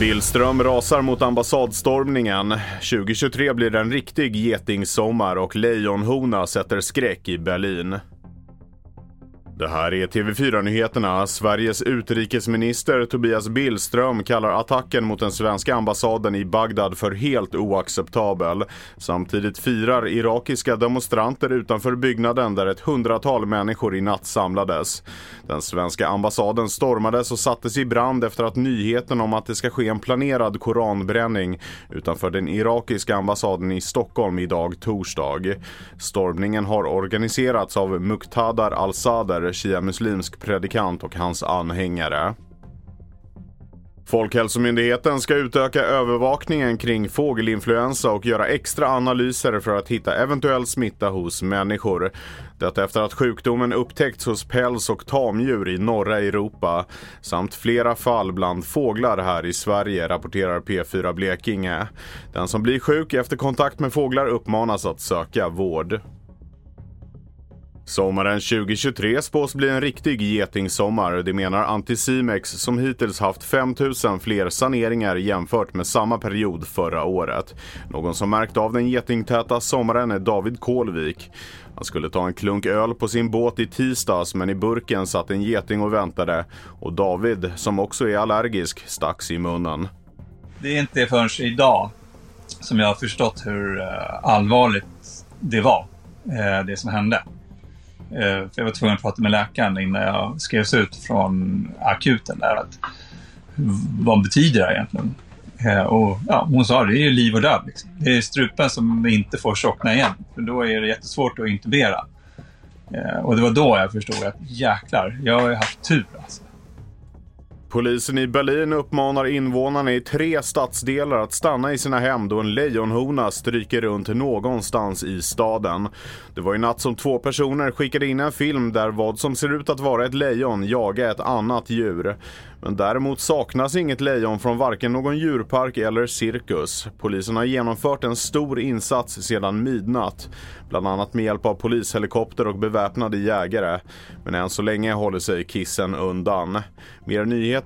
Billström rasar mot ambassadstormningen. 2023 blir en riktig getingsommar och lejonhona sätter skräck i Berlin. Det här är TV4-nyheterna. Sveriges utrikesminister Tobias Billström kallar attacken mot den svenska ambassaden i Bagdad för helt oacceptabel. Samtidigt firar irakiska demonstranter utanför byggnaden där ett hundratal människor i natt samlades. Den svenska ambassaden stormades och sattes i brand efter att nyheten om att det ska ske en planerad koranbränning utanför den irakiska ambassaden i Stockholm idag torsdag. Stormningen har organiserats av Muqtadar al-Sadr shia-muslimsk predikant och hans anhängare. Folkhälsomyndigheten ska utöka övervakningen kring fågelinfluensa och göra extra analyser för att hitta eventuell smitta hos människor. Detta efter att sjukdomen upptäckts hos päls och tamdjur i norra Europa samt flera fall bland fåglar här i Sverige, rapporterar P4 Blekinge. Den som blir sjuk efter kontakt med fåglar uppmanas att söka vård. Sommaren 2023 spås bli en riktig getingsommar, det menar Anticimex som hittills haft 5000 fler saneringar jämfört med samma period förra året. Någon som märkt av den getingtäta sommaren är David Kålvik. Han skulle ta en klunk öl på sin båt i tisdags men i burken satt en geting och väntade och David, som också är allergisk, stacks i munnen. Det är inte förrän idag som jag har förstått hur eh, allvarligt det var, eh, det som hände. Eh, för jag var tvungen att prata med läkaren innan jag skrevs ut från akuten. Där, att, vad betyder det här egentligen? Eh, och, ja, hon sa det är ju liv och död. Liksom. Det är strupen som inte får tjockna igen. För då är det jättesvårt att intubera. Eh, och det var då jag förstod att jäklar, jag har ju haft tur alltså. Polisen i Berlin uppmanar invånarna i tre stadsdelar att stanna i sina hem då en lejonhona stryker runt någonstans i staden. Det var i natt som två personer skickade in en film där vad som ser ut att vara ett lejon jagar ett annat djur. Men däremot saknas inget lejon från varken någon djurpark eller cirkus. Polisen har genomfört en stor insats sedan midnatt. Bland annat med hjälp av polishelikopter och beväpnade jägare. Men än så länge håller sig kissen undan. Mer nyheter